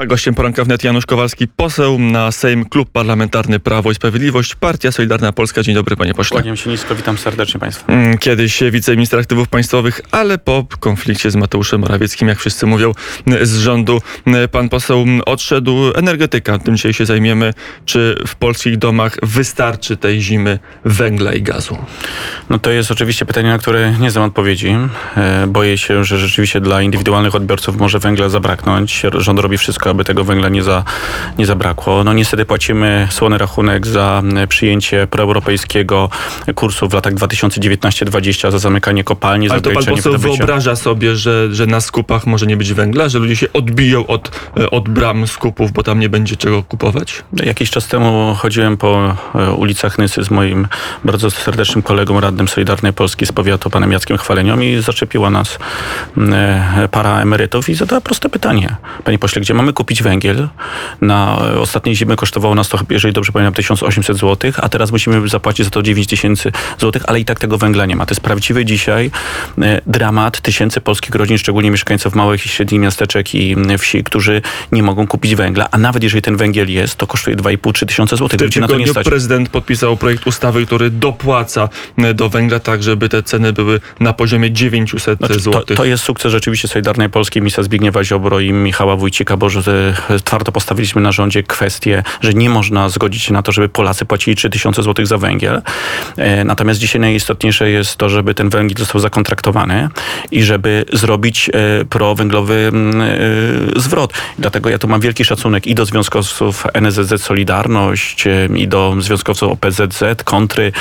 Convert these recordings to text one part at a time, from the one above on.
A gościem poranka wnet Janusz Kowalski, poseł na Sejm Klub Parlamentarny Prawo i Sprawiedliwość, Partia Solidarna Polska. Dzień dobry, panie pośle. Kłaniam się nisko, witam serdecznie państwa. Mm, Kiedyś wiceminister aktywów państwowych, ale po konflikcie z Mateuszem Morawieckim, jak wszyscy mówią, z rządu pan poseł odszedł. Energetyka, tym dzisiaj się zajmiemy. Czy w polskich domach wystarczy tej zimy węgla i gazu? No to jest oczywiście pytanie, na które nie znam odpowiedzi. E, Boję się, że rzeczywiście dla indywidualnych odbiorców może węgla zabraknąć. Rząd robi wszystko, aby tego węgla nie, za, nie zabrakło. No niestety płacimy słony rachunek za e, przyjęcie proeuropejskiego kursu w latach 2019-2020 za zamykanie kopalni, za Ale to pan poseł wyobraża sobie, że, że na skupach może nie być węgla, że ludzie się odbiją od, e, od bram skupów, bo tam nie będzie czego kupować? Jakiś czas temu chodziłem po e, ulicach Nysy z moim bardzo serdecznym kolegą radnym Solidarnej Polski z powiatu, panem Jackiem Chwalenią i zaczepiła nas para emerytów i zadała proste pytanie. Panie pośle, gdzie mamy kupić węgiel? Na e, ostatniej zimy kosztowało nas to, jeżeli dobrze pamiętam, 1800 zł, a teraz musimy zapłacić za to 9000 zł, ale i tak tego węgla nie ma. To jest prawdziwy dzisiaj e, dramat tysięcy polskich rodzin, szczególnie mieszkańców małych i średnich miasteczek i wsi, którzy nie mogą kupić węgla, a nawet jeżeli ten węgiel jest, to kosztuje 2,5-3 tysiące W złotych. tym to nie tygodniu prezydent podpisał projekt ustawy, który dopłaca e, do węgla tak, żeby te ceny były na poziomie 900 Znaczy, to, zł. to jest sukces rzeczywiście Solidarnej Polskiej, ministra Zbigniewa Ziobro i Michała Wójcika, bo twardo postawiliśmy na rządzie kwestię, że nie można zgodzić się na to, żeby Polacy płacili 3000 zł za węgiel. E, Natomiast dzisiaj najistotniejsze jest to, żeby ten węgiel został zakontraktowany i żeby zrobić e, prowęglowy mm, e, zwrot. Dlatego ja tu mam wielki szacunek i do związkowców NSZZ Solidarność, i do związkowców OPZZ, Kontry,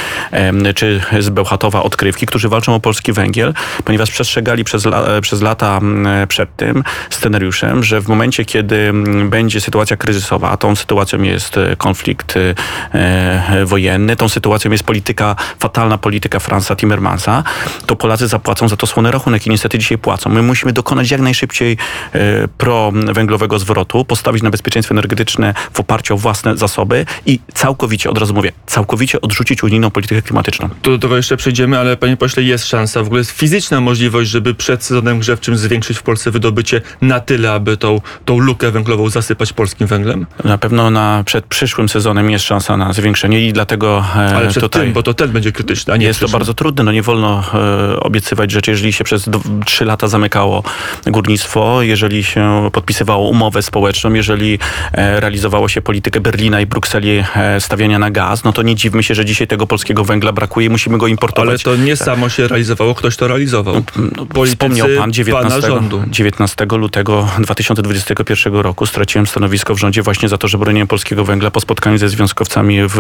czy z Bełchatowa Odkrywki, którzy walczą o polski węgiel, ponieważ przestrzegali przez, przez lata mm, przed tym scenariuszem, że w momencie, kiedy będzie sytuacja kryzysowa, a tą sytuacją jest e, konflikt e, e, wojenny, tą sytuacją jest polityka, fatalna polityka Franza Timmermansa, to Polacy zapłacą za to słony rachunek i niestety dzisiaj płacą. My musimy dokonać jak najszybciej e, prowęglowego zwrotu, postawić na bezpieczeństwo energetyczne w oparciu o własne zasoby i całkowicie, od razu mówię, całkowicie odrzucić unijną politykę klimatyczną. Tu do tego jeszcze przejdziemy, ale panie pośle, jest szansa, w ogóle jest fizyczna możliwość, żeby przed sezonem grzewczym zwiększyć w Polsce wydobycie na tyle, aby tą, tą lukę węglową zasypać polskim węglem? Na pewno na, przed przyszłym sezonem jest szansa na zwiększenie i dlatego e, Ale przed tutaj... tym, bo to ten będzie krytyczny, a nie Jest to bardzo trudne, no nie wolno e, obiecywać rzeczy, jeżeli się przez trzy lata zamykało górnictwo, jeżeli się podpisywało umowę społeczną, jeżeli e, realizowało się politykę Berlina i Brukseli e, stawiania na gaz, no to nie dziwmy się, że dzisiaj tego polskiego węgla brakuje i musimy go importować. Ale to nie samo się realizowało, ktoś to realizował. No, Politycy Wspomniał pan 19, pana rządu. 19 lutego 2021 roku straciłem stanowisko w rządzie właśnie za to, że broniłem polskiego węgla po spotkaniu ze związkowcami w,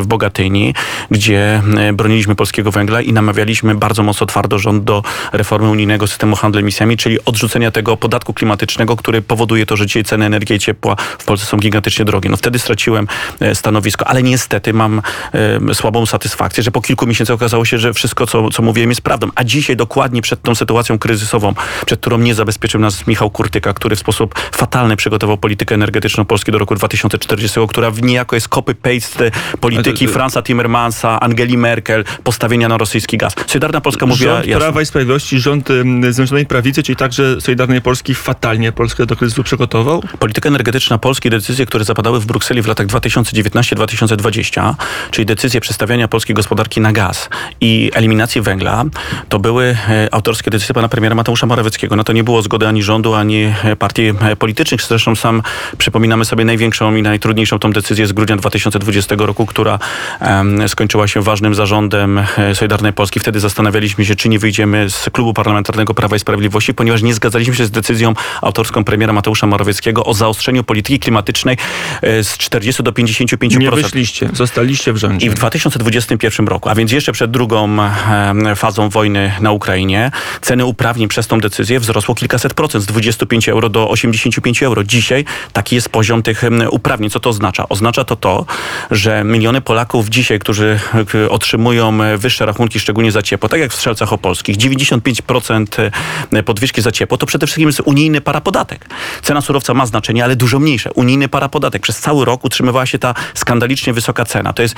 w Bogatyni, gdzie e, broniliśmy polskiego węgla i namawialiśmy bardzo mocno twardo rząd do reformy unijnego systemu handlu emisjami, czyli odrzucenia tego podatku klimatycznego, który powoduje to, że dzisiaj ceny energii i ciepła w Polsce są gigantycznie drogie. No wtedy straciłem e, stanowisko, ale niestety mam e, słabą satysfakcję, że po kilku miesiącach okazało się, że wszystko, co, co mówiłem, jest prawdą. A dzisiaj dokładnie przed tą sytuacją kryzysową, przed którą nie zabezpieczył nas Michał Kurtyka, który w sposób fatalny przygotował politykę energetyczną Polski do roku 2040, która w niejako jest copy-paste polityki Ale to- Franza Timmermansa, Angeli Merkel, postawienia na rosyjski gaz. Solidarna Polska mówiła Rząd jasno. Prawa i Sprawiedliwości, rząd Zjednoczonej Prawicy, czyli także Solidarnej Polski fatalnie Polskę do kryzysu przygotował? Polityka energetyczna Polski, decyzje, które zapadały w Brukseli w latach 2019-2020, czyli decyzje przestawiania polskiej gospodarki na gaz i eliminacji węgla, to były e, autorskie decyzje pana premiera Mateusza Morawieckiego. Na to nie było zgody ani rządu, ani e, partii e, politycznych. Zresztą sam przypominamy sobie największą i najtrudniejszą tą decyzję z grudnia 2020 roku, która skończyła się ważnym zarządem e, Solidarnej Polski. Wtedy zastanawialiśmy się, czy nie wyjdziemy z klubu parlamentarnego Prawa i Sprawiedliwości, ponieważ nie zgadzaliśmy się z decyzją autorską premiera Mateusza Morawieckiego o zaostrzeniu polityki klimatycznej e, z 40 do 55%. Nie wyszliście, zostaliście w rządzie. I w 2021 roku, a więc jeszcze przed drugą em, fazą wojny na Ukrainie, ceny uprawnień przez tą decyzję wzrosło kilkaset procent, z 25 euro do 85 euro. Dzisiaj taki jest poziom tych uprawnień. Co to oznacza? Oznacza to to, że miliony Polaków dzisiaj, którzy e, otrzymują e, wyższe rachunki, szczególnie za ciepło, tak jak w Strzelcach Opolskich, 95% e, podwyżki za ciepło, to przede wszystkim jest unijny parapodatek. Cena surowca ma znaczenie, ale dużo mniejsze. Unijny parapodatek. Przez cały rok utrzymywała się ta skandalicznie wysoka cena. To jest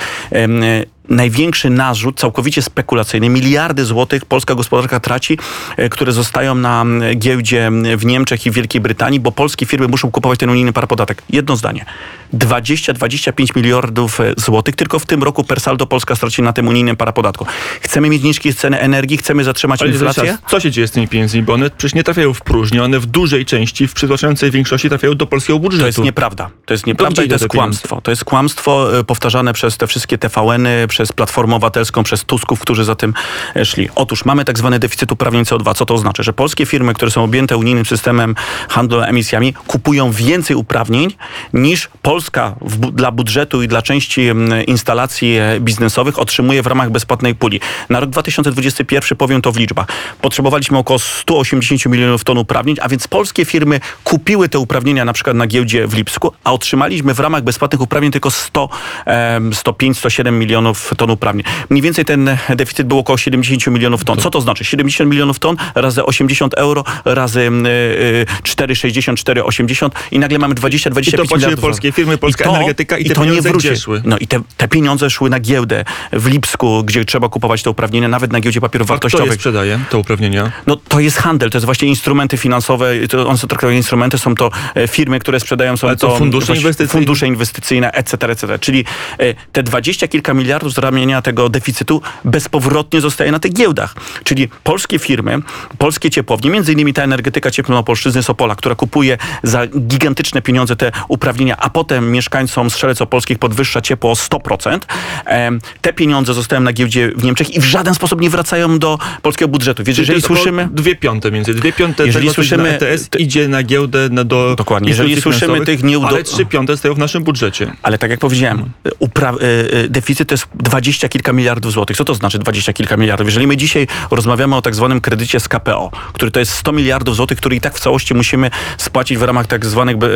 największy narzut, całkowicie spekulacyjny. Miliardy złotych polska gospodarka traci, e, które zostają na giełdzie w Niemczech i w Wielkiej Brytanii, bo polskie firmy muszą kupować ten unijny parapodatek. Jedno zdanie. 20-25 miliardów e, złotych tylko w tym roku per saldo Polska straci na tym unijnym parapodatku. Chcemy mieć niskie ceny energii, chcemy zatrzymać Ale inflację? zaraz, co się dzieje z tymi pieniędzmi? Bo one przecież nie trafiają w próżnię, one w dużej części, w przytłaczającej większości trafiają do polskiego budżetu. To jest nieprawda. To jest nieprawda gdzie i to jest pieniądze? kłamstwo. To jest kłamstwo e, powtarzane przez te wszystkie TVN-y, przez Platformę Obywatelską, przez Tusków, którzy za tym e, szli. Otóż mamy tak zwany deficyt uprawnień CO2. Co to oznacza? Że polskie firmy, które są objęte unijnym systemem handlu emisjami, kupują więcej uprawnień niż Polska w, dla budżetu i dla części instalacji e, biznesowych otrzymuje w ramach bezpłatnej puli. Na rok 2021 powiem to w liczbach. Potrzebowaliśmy około 180 milionów ton uprawnień, a więc polskie firmy kupiły te uprawnienia na przykład na giełdzie w Lipsku, a otrzymaliśmy w ramach bezpłatnych uprawnień tylko 100, em, 105, 107 milionów ton uprawnień. Mniej więcej ten deficyt był około 70 milionów ton. Co to znaczy? 70 milionów ton razy 80 euro razy y, y, 4,60, 4,80 i nagle mamy 20, I 25 to płaciły miliardów. polskie firmy, polska energetyka i te to nie pieniądze wróci. gdzie szły? No i te, te pieniądze szły na giełdę w Lipsku, gdzie trzeba kupować te uprawnienia, nawet na giełdzie papierów A kto je wartościowych. sprzedaje, te uprawnienia? No to jest handel, to jest właśnie instrumenty finansowe, to one są traktowane instrumenty, są to e, firmy, które sprzedają, są Ale to to fundusze inwestycyjne? fundusze inwestycyjne, etc., etc. Czyli e, te dwadzieścia kilka miliardów z ramienia tego deficytu bezpowrotnie zostaje na tych giełdach. Czyli polskie firmy, polskie ciepłownie, między innymi ta energetyka cieplnopolszczyzny Sopola, która kupuje za gigantyczne pieniądze te uprawnienia, a potem mieszkańcom Strzelec Opolskich podwyższa ciepło o 100%. em, Te pieniądze zostają na giełdzie w Niemczech i w żaden sposób nie wracają do polskiego budżetu. Więc jeżeli słyszymy... Dwie piąte między. Dwie piąte Jeżeli tego, idzie na słyszymy- ETS idzie na giełdę, na, do Dokładnie. Jeżeli słyszymy tych nieudo- Ale trzy piąte stoją w naszym budżecie. Ale tak jak powiedziałem, upra- y, y, deficyt to jest dwadzieścia kilka miliardów złotych. Co to znaczy dwadzieścia kilka miliardów? Jeżeli my dzisiaj rozmawiamy o tak zwanym kredycie z KPO, który to jest 100 miliardów złotych, który i tak w całości musimy spłacić w ramach tak zwanych be,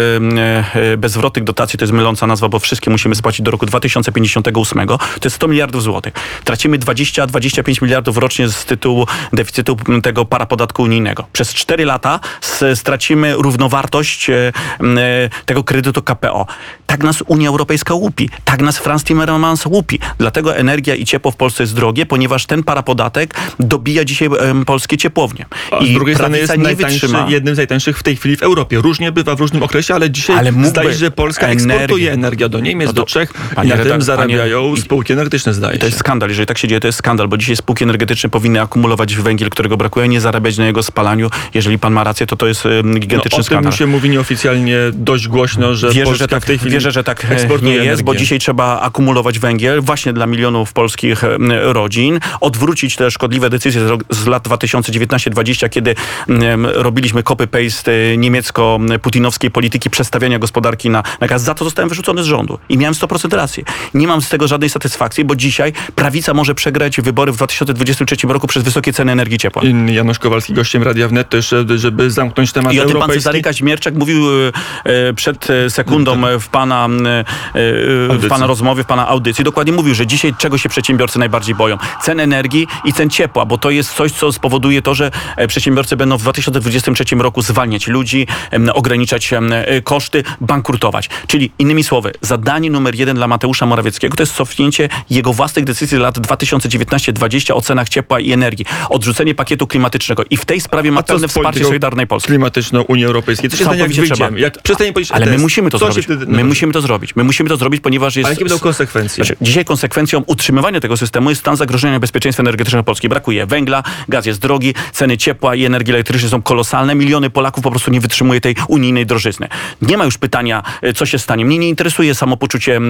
bezwrotnych dotacji, to jest myląca nazwa, bo wszystkie musimy spłacić do roku 2058, to jest 100 miliardów złotych. Tracimy 20-25 miliardów rocznie z tytułu deficytu tego parapodatku unijnego. Przez 4 lata stracimy równowartość e, e, tego kredytu KPO. Tak nas Unia Europejska łupi. Tak nas Franz Timmermans łupi. Dlatego energia i ciepło w Polsce jest drogie, ponieważ ten parapodatek dobija dzisiaj em, polskie ciepłownie. A I z drugiej strony jest jednym z najtańszych w tej chwili w Europie. Różnie bywa w różnym okresie, ale dzisiaj Ale zdaje się, że Polska energię- eksportuje energię do Niemiec, No do to- Czech panie i na tym zarabiają panie- spółki energetyczne, zdaje I to jest się. skandal. Jeżeli tak się dzieje, to jest skandal, bo dzisiaj spółki energetyczne powinny akumulować węgiel, którego brakuje, nie zarabiać na jego spalaniu. Jeżeli pan ma rację, to to jest No, gigantyczny o skandal. tym się mówi nieoficjalnie dość głośno, że Wierzę, Polska że tak, w tej chwili wierzę, że tak e, nie jest, energię. bo dzisiaj trzeba akumulować węgiel właśnie dla milionów polskich em, rodzin, odwrócić te szkodliwe decyzje z, lat 2019-2020, kiedy robiliśmy copy-paste e, niemiecko-putinowskiej polityki przestawiania gospodarki na, na gaz. Za to zostałem wyrzucony z rządu i miałem 100% rację. Nie mam z tego żadnej satysfakcji, bo dzisiaj prawica może przegrać wybory w 2023 roku przez wysokie ceny energii ciepła. Janusz Kowalski gościem Radia Wnet też, żeby zamknąć temat I o tym pan europejski. Cezary Kaźmierczak mówił e, e, przed e, sekundą e, w pana, e, e, w pana rozmowie, w pana audycji. Dokładnie mówił, że dzisiaj czego się przedsiębiorcy najbardziej boją? Cen energii i cen ciepła, bo to jest coś, co spowoduje to, że e, przedsiębiorcy będą w 2023 roku zwalniać ludzi, ograniczać e, koszty, bankrutować. Czyli innymi słowy, zadanie numer jeden dla Mateusza Morawieckiego to jest cofnięcie jego własnych decyzji lat 2019-2020 o cenach ciepła i energii. Odrzucenie pakietu klimatycznego. I w tej sprawie ma pełne wsparcie Solidarnej Polski. klimatyczną Unii Europejskiej. Co się stanie, jak wyjdziemy? Jak przestanie Ale my musimy to zrobić. wtedy My należy? musimy to zrobić. My musimy to zrobić, ponieważ jest... Ale jakie będą konsekwencje? Znaczy, Dzisiaj konsekwencją utrzymywania tego systemu jest stan zagrożenia bezpieczeństwa energetycznego Polski. Brakuje węgla, gaz jest drogi, ceny ciepła i energii elektrycznej są kolosalne. Miliony Polaków po prostu nie wytrzymuje tej unijnej drożyzny. Nie ma już pytania, e, co się stanie. Mnie nie interesuje samopoczucie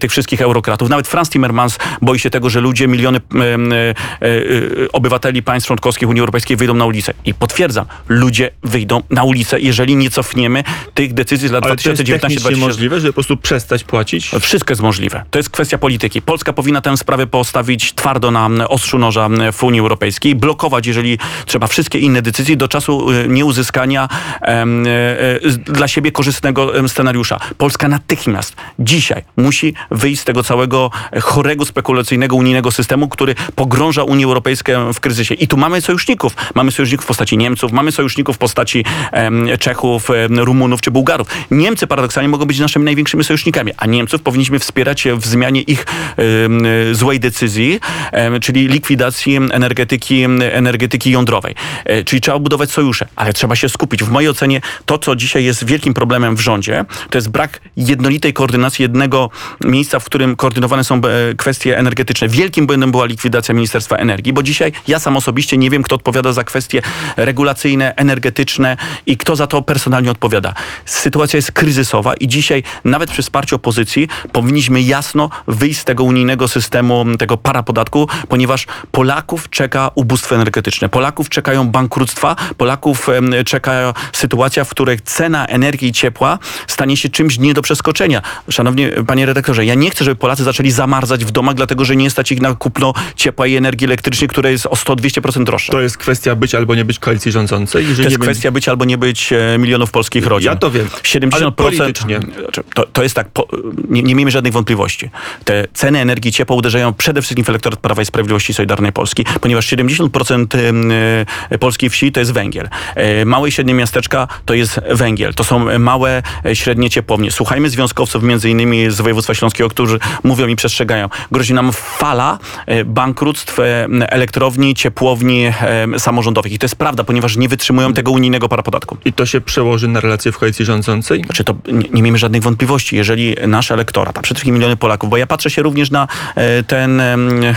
tych wszystkich eurokratów. Nawet Franz Timmermans boi się tego, że ludzie, miliony e, e, obywateli państw członkowskich Unii Europejskiej wyjdą na ulicę. I potwierdzam, ludzie wyjdą na ulicę, jeżeli nie cofniemy tych decyzji z lat Ale to jest technicznie 2019-2020. możliwe, żeby po prostu przestać płacić? Wszystko jest możliwe. To jest kwestia polityki. Polska powinna tę sprawę postawić twardo na ostrzu noża w Unii Europejskiej, blokować, jeżeli trzeba, wszystkie inne decyzje do czasu y, nieuzyskania em, e, dla siebie korzystnego scenariusza. Polska natychmiast, dzisiaj musi wyjść z tego całego chorego, spekulacyjnego unijnego systemu, który pogrąża Unię Europejską w kryzysie. I tu mamy sojuszników. Mamy sojuszników w postaci Niemców, mamy sojuszników w postaci em, Czechów, em, Rumunów czy Bułgarów. Niemcy paradoksalnie mogą być naszymi największymi sojusznikami, a Niemców powinniśmy wspierać w zmianie ich złej decyzji, y, czyli likwidacji energetyki, energetyki jądrowej. Y, czyli trzeba budować sojusze, ale trzeba się skupić. W mojej ocenie to, co dzisiaj jest wielkim problemem w rządzie, to jest brak jednolitej koordynacji jednego miejsca, w którym koordynowane są e, kwestie energetyczne. Wielkim błędem była likwidacja Ministerstwa Energii, bo dzisiaj ja sam osobiście nie wiem, kto odpowiada za kwestie regulacyjne, energetyczne i kto za to personalnie odpowiada. Sytuacja jest kryzysowa i dzisiaj nawet przy wsparciu opozycji powinniśmy jasno wyjść tego unijnego systemu, tego parapodatku, ponieważ Polaków czeka ubóstwo energetyczne. Polaków czekają bankructwa, Polaków czeka sytuacja, w której cena energii i ciepła stanie się czymś nie do przeskoczenia. Szanowni panie redaktorze, ja nie chcę, żeby Polacy zaczęli zamarzać w domach, dlatego że nie stać ich na kupno ciepła i energii elektrycznej, która jest o 100-200% droższa. To jest kwestia być albo nie być koalicji rządzącej. Jeżeli To jest kwestia być albo nie być e, milionów polskich rodzin. Ja to wiem, 70%. ale politycznie. To, to jest tak, po, nie, nie miejmy żadnych wątpliwości. Te ceny energii ciepła uderzają przede wszystkim w elektorat Prawa i Sprawiedliwości Solidarnej Polski, ponieważ 70% em, e, polskiej wsi to jest węgiel. E, Małe i średnie miasteczka to jest węgiel. To są małe, średnie ciepłownie. Słuchajmy związkowców, między innymi z województwa śląskiego, którzy mówią i przestrzegają. Grozi nam fala bankructw elektrowni, ciepłowni samorządowych. I to jest prawda, ponieważ nie wytrzymują tego unijnego parapodatku. I to się przełoży na relacje w koalicji rządzącej? Znaczy to nie, nie miejmy żadnych wątpliwości, jeżeli nasz elektorat, a przede wszystkim miliony Polaków, bo ja patrzę się również na e, ten,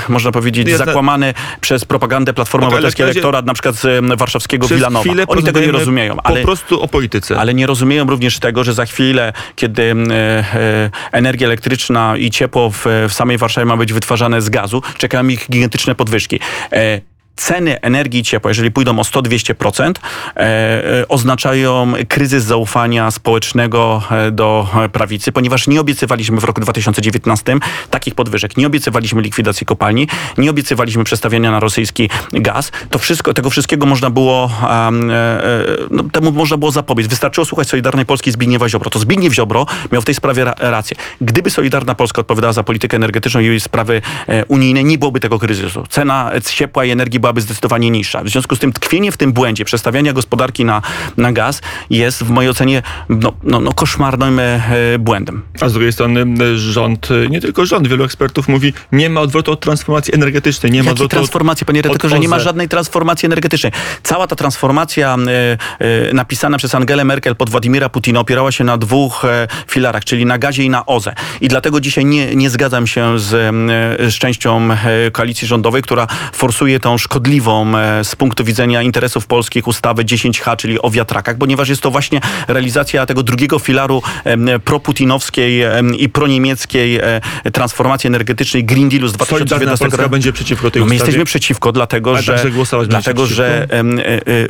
można powiedzieć, Ja za- zakłamany przez propagandę Platformy Ale Obywatelskiej elektorat na przykład warszawskiego Wilanowa. Oni tego nie rozumieją, ale... Po prostu o polityce. Ale nie rozumieją również tego, że za chwilę, kiedy e, e, energia elektryczna i ciepło w, w samej Warszawie ma być wytwarzane z gazu, czekają ich gigantyczne podwyżki. E, Ceny energii ciepła, jeżeli pójdą o 100-200%, e, e, oznaczają kryzys zaufania społecznego e, do prawicy, ponieważ nie obiecywaliśmy w roku 2019 takich podwyżek, nie obiecywaliśmy likwidacji kopalni, nie obiecywaliśmy przestawiania na rosyjski gaz. To wszystko, tego wszystkiego można było, e, no, temu można było zapobiec. Wystarczyło słuchać Solidarnej Polski Zbigniewa Ziobro. To Zbigniew Ziobro miał w tej sprawie ra rację. Gdyby Solidarna Polska odpowiadała za politykę energetyczną i sprawy unijne, nie byłoby tego kryzysu. Cena ciepła i energii byłaby zdecydowanie niższa. W związku z tym tkwienie w tym błędzie, przestawiania gospodarki na, na gaz jest w mojej ocenie no, no, no koszmarnym e, e, błędem. A z drugiej strony rząd, y, nie tylko rząd, wielu ekspertów mówi, nie ma odwrotu od transformacji energetycznej, nie ma Jakiej od... transformacji, panie redaktorze? Nie ma żadnej transformacji energetycznej. Cała ta transformacja e, e, napisana przez Angelę Merkel pod Władimira Putina opierała się na dwóch e, filarach, czyli na gazie i na OZE. I dlatego dzisiaj nie, nie zgadzam się z, e, z częścią e, koalicji rządowej, która forsuje tą szkodliwą e, z punktu widzenia interesów polskich ustawę 10H, czyli o wiatrakach, ponieważ jest to właśnie realizacja tego drugiego filaru proputinowskiej i proniemieckiej e, transformacji energetycznej Green Dealu z Solidarna 2019 Polska roku. będzie przeciwko tej No my ustawie. jesteśmy przeciwko, dlatego że, dlatego, że e,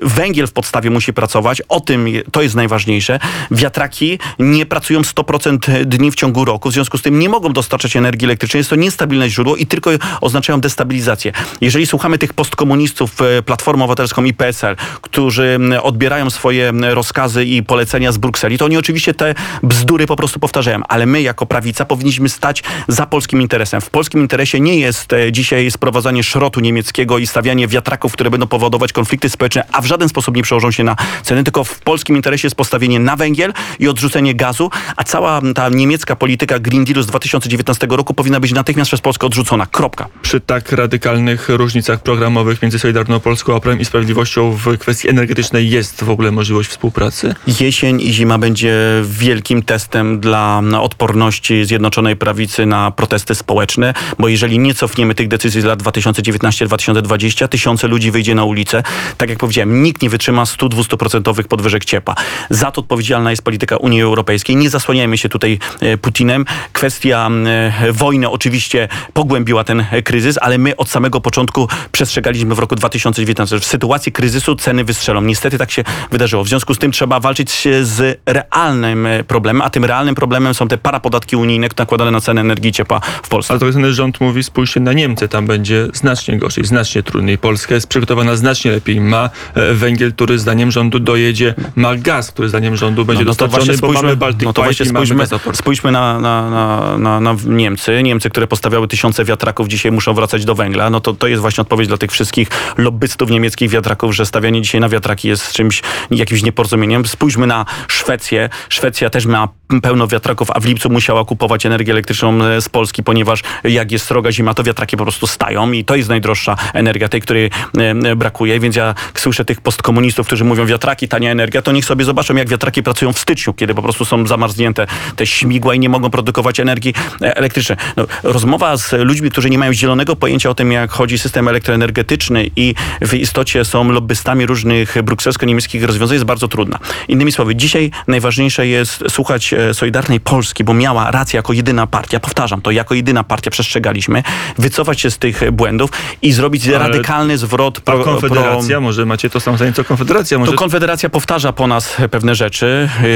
węgiel w podstawie musi pracować. O tym to jest najważniejsze. Wiatraki nie pracują 100% dni w ciągu roku, w związku z tym nie mogą dostarczać energii elektrycznej. Jest to niestabilne źródło i tylko oznaczają destabilizację. Jeżeli słuchamy tych postkomunistów, e, Platformę Obywatelską i PSL, którzy odbierają swoje rozkazy i polecenia z Brukseli, to oni oczywiście te bzdury po prostu powtarzają, ale my jako prawica powinniśmy stać za polskim interesem. W polskim interesie nie jest e, dzisiaj sprowadzanie szrotu niemieckiego i stawianie wiatraków, które będą powodować konflikty społeczne, a w żaden sposób nie przełożą się na ceny, tylko w polskim interesie jest postawienie na węgiel i odrzucenie gazu, a cała ta niemiecka polityka Green Dealu z 2019 roku powinna być natychmiast przez Polskę odrzucona. Kropka. Przy tak radykalnych różnicach programowych między Solidarną Polską a Prawem i Sprawiedliwością w kwestii energetycznej jest w ogóle możliwość współpracy? Jesień i zima będzie wielkim testem dla na odporności Zjednoczonej Prawicy na protesty społeczne, bo jeżeli nie cofniemy tych decyzji z lat 2019-2020, tysiące ludzi wyjdzie na ulicę. Tak jak powiedziałem, nikt nie wytrzyma 100-200% podwyżek ciepła. Za to odpowiedzialna jest polityka Unii Europejskiej. Nie zasłaniajmy się tutaj e, Putinem. Kwestia e, wojny oczywiście pogłębiła ten e, kryzys, ale my od samego początku przestrzegaliśmy w roku 2019, że w sytuacji kryzysu ceny wystrzelą. Niestety tak się wydarzyło. W związku z tym trzeba walczyć się z realnym e, problemem, a tym realnym problemem są te parapodatki unijne nakładane na cenę energii i ciepła w Polsce. Ale drugiej strony rząd mówi, spójrzcie na Niemcy, tam będzie znacznie gorzej, znacznie trudniej. Polska jest przygotowana znacznie lepiej. Ma e, węgiel, który zdaniem rządu dojedzie, ma gaz, który zdaniem rządu będzie No, no to dostarczony, bo mamy spójrzmy, Baltic no to właśnie spójrzmy, spójrzmy na, na, na, na, na Niemcy. Niemcy, które postawiały tysiące wiatraków, dzisiaj muszą wracać do węgla. No to, to jest właśnie odpowiedź dla tych wszystkich wszystkich lobbystów niemieckich wiatraków, że stawianie dzisiaj na wiatraki jest czymś, jakimś nieporozumieniem. Spójrzmy na Szwecję. Szwecja też ma pełno wiatraków, a w lipcu musiała kupować energię elektryczną e, z Polski, ponieważ jak jest sroga zima, to wiatraki po prostu stają i to jest najdroższa energia, tej, której e, brakuje. Więc ja słyszę tych postkomunistów, którzy mówią wiatraki, tania energia, to niech sobie zobaczą, jak wiatraki pracują w styczniu, kiedy po prostu są zamarznięte te śmigła i nie mogą produkować energii e, elektrycznej. No, rozmowa z ludźmi, którzy nie mają zielonego pojęcia o tym, jak chodzi system elektroenergetyczny i w istocie są lobbystami różnych brukselsko-niemieckich rozwiązań, jest bardzo trudna. Innymi słowy, dzisiaj najważniejsze jest słuchać e, Solidarnej Polski, bo miała rację jako jedyna partia, powtarzam to, jako jedyna partia przestrzegaliśmy, wycofać się z tych błędów i zrobić Ale radykalny zwrot A pro, Konfederacja, może macie to samo zdanie co Konfederacja, może to Konfederacja powtarza po nas pewne rzeczy, yy,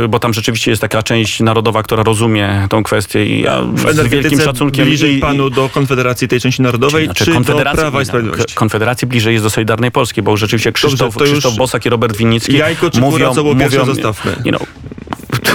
yy, bo tam rzeczywiście jest taka część narodowa, która rozumie tą kwestię i ja z wielkim szacunkiem bliżej i, i, panu do Konfederacji tej części narodowej, Znaczy, czy do Prawa i Sprawiedliwości? Konfederacji bliżej jest do Solidarnej Polski, bo rzeczywiście Krzysztof, to już- Krzysztof Bosak i Robert Winnicki Jajko czy mówią, kura, co było mówią, zostawmy. You know,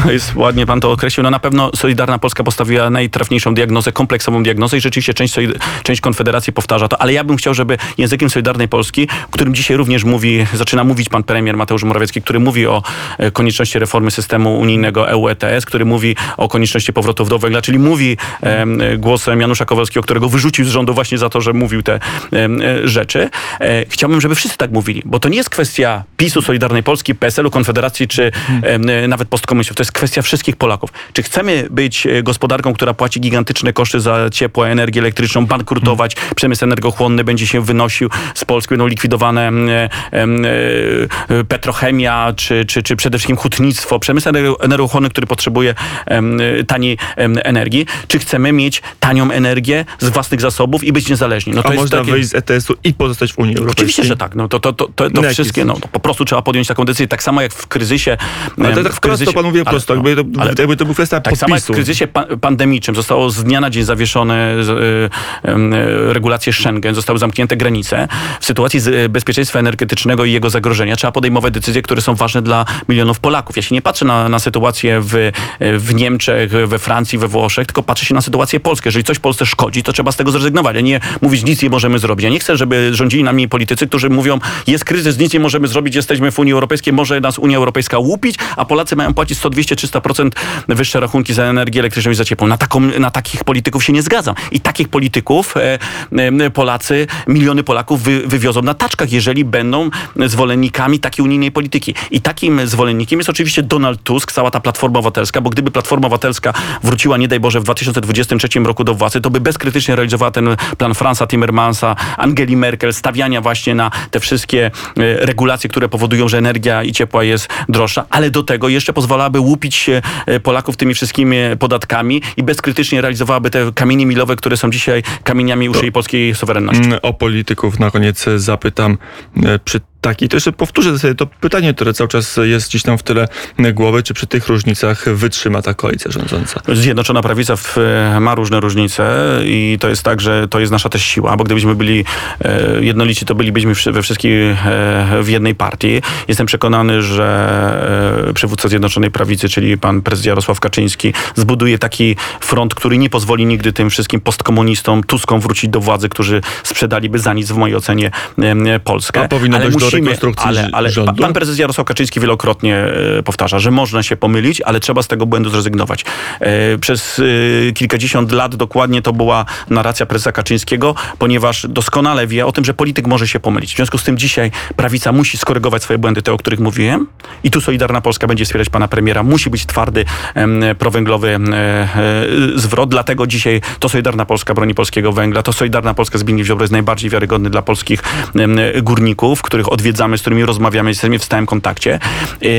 jest ładnie pan to określił. No na pewno Solidarna Polska postawiła najtrafniejszą diagnozę, kompleksową diagnozę i rzeczywiście część, część Konfederacji powtarza to, ale ja bym chciał, żeby językiem Solidarnej Polski, którym dzisiaj również mówi, zaczyna mówić pan premier Mateusz Morawiecki, który mówi o e, konieczności reformy systemu unijnego EU ETS, który mówi o konieczności powrotów do węgla, czyli mówi em, głosem Janusza Kowalskiego, którego wyrzucił z rządu właśnie za to, że mówił te em, e, rzeczy. E, chciałbym, żeby wszyscy tak mówili, bo to nie jest kwestia PiSu, Solidarnej Polski, PSL-u, Konfederacji czy em, e, nawet postkomunistów. To jest kwestia wszystkich Polaków. Czy chcemy być e, gospodarką, która płaci gigantyczne koszty za ciepło, energię elektryczną, bankrutować, przemysł energochłonny będzie się wynosił z Polski, będą likwidowane em, em, e, petrochemia, czy, czy, czy przede wszystkim hutnictwo, przemysł ener- energochłonny, który potrzebuje taniej energii. Czy chcemy mieć tanią energię z własnych zasobów i być niezależni? No A jest można takie- wyjść z ETS-u i pozostać w Unii Europejskiej? Oczywiście, że tak. No, to to, to, to, to wszystkie, no, to po prostu trzeba podjąć taką decyzję. Tak samo jak w kryzysie. Ale to tak w wprost to pan mówi no, jakby, to, ale- jakby to był kwestia tak samo jak w podpisu. kryzysie pa pandemicznym zostało z dnia na dzień zawieszone y, y, regulacje Schengen, zostały zamknięte granice. W sytuacji z, y, bezpieczeństwa energetycznego i jego zagrożenia trzeba podejmować decyzje, które są ważne dla milionów Polaków. Ja się nie patrzę na, na sytuację w, w Niemczech, we Francji, we Włoszech, tylko patrzę się na sytuację Polskę. Jeżeli coś Polsce szkodzi, to trzeba z tego zrezygnować, a nie mówić nic nie możemy zrobić. Ja nie chcę, żeby rządzili nami politycy, którzy mówią, jest kryzys, nic nie możemy zrobić, jesteśmy w Unii Europejskiej, może nas Unia Europejska łupić, a Polacy mają płacić 100, 200, 300% wyższe rachunki za energię elektryczną i za ciepło. Na, taką, na takich polityków się nie zgadzam. I takich polityków e, e, Polacy, miliony Polaków wy, wywiozą na taczkach, jeżeli będą zwolennikami takiej unijnej polityki. I takim zwolennikiem jest oczywiście Donald Tusk, cała ta Platforma Obywatelska, bo gdyby Platforma Obywatelska wróciła, nie daj Boże, w 2023 roku do władzy, to by bezkrytycznie realizowała ten plan Franza Timmermansa, Angeli Merkel, stawiania właśnie na te wszystkie e, regulacje, które powodują, że energia i ciepła jest droższa, ale do tego jeszcze pozwalałaby łupić się e, Polaków tymi wszystkimi podatkami i bezkrytycznie realizowałaby te kamienie milowe, które są dzisiaj kamieniami uszej polskiej suwerenności. Mm, O polityków na koniec zapytam e, przy takiej, to jeszcze powtórzę sobie to pytanie, które cały czas jest gdzieś tam w tyle głowy, czy przy tych różnicach wytrzyma ta koalicja rządząca? Zjednoczona Prawica w, ma różne różnice i to jest tak, że to jest nasza też siła, bo gdybyśmy byli e, jednolici, to bylibyśmy we wszystkich e, w jednej partii. Jestem przekonany, że e, przywódca Zjednoczonej Prawicy, czyli pan prezydent Jarosław Kaczyński, zbuduje taki front, który nie pozwoli nigdy tym wszystkim postkomunistom, Tuskom wrócić do władzy, którzy sprzedaliby za nic, w mojej ocenie, e, Polskę. A powinno dojść do ale, ale rządu? pan prezes Jarosław Kaczyński wielokrotnie e, powtarza, że można się pomylić, ale trzeba z tego błędu zrezygnować. E, Przez e, kilkadziesiąt lat dokładnie to była narracja prezesa Kaczyńskiego, ponieważ doskonale wie o tym, że polityk może się pomylić. W związku z tym dzisiaj prawica musi skorygować swoje błędy, te, o których mówiłem i tu Solidarna Polska będzie wspierać pana premiera. Musi być twardy, prowęglowy zwrot, dlatego dzisiaj to Solidarna Polska broni polskiego węgla, to Solidarna Polska Zbigniew Ziobro jest najbardziej wiarygodny dla polskich górników, których odwiedzamy, z którymi rozmawiamy, jesteśmy w stałym kontakcie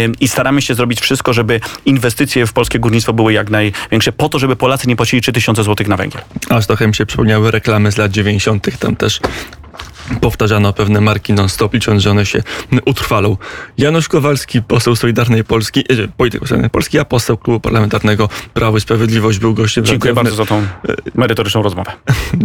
Ym, i staramy się zrobić wszystko, żeby inwestycje w polskie górnictwo były jak największe, po to, żeby Polacy nie płacili 3000 zł na węgiel. Aż trochę mi się przypomniały reklamy z lat 90. Tam też powtarzano pewne marki non-stop, licząc, że one się utrwalą. Janusz Kowalski, poseł Solidarnej Polski, e, polityk Solidarnej Polski, a poseł Klubu Parlamentarnego Prawo i Sprawiedliwość był gościem. Dziękuję bardzo za tą merytoryczną rozmowę.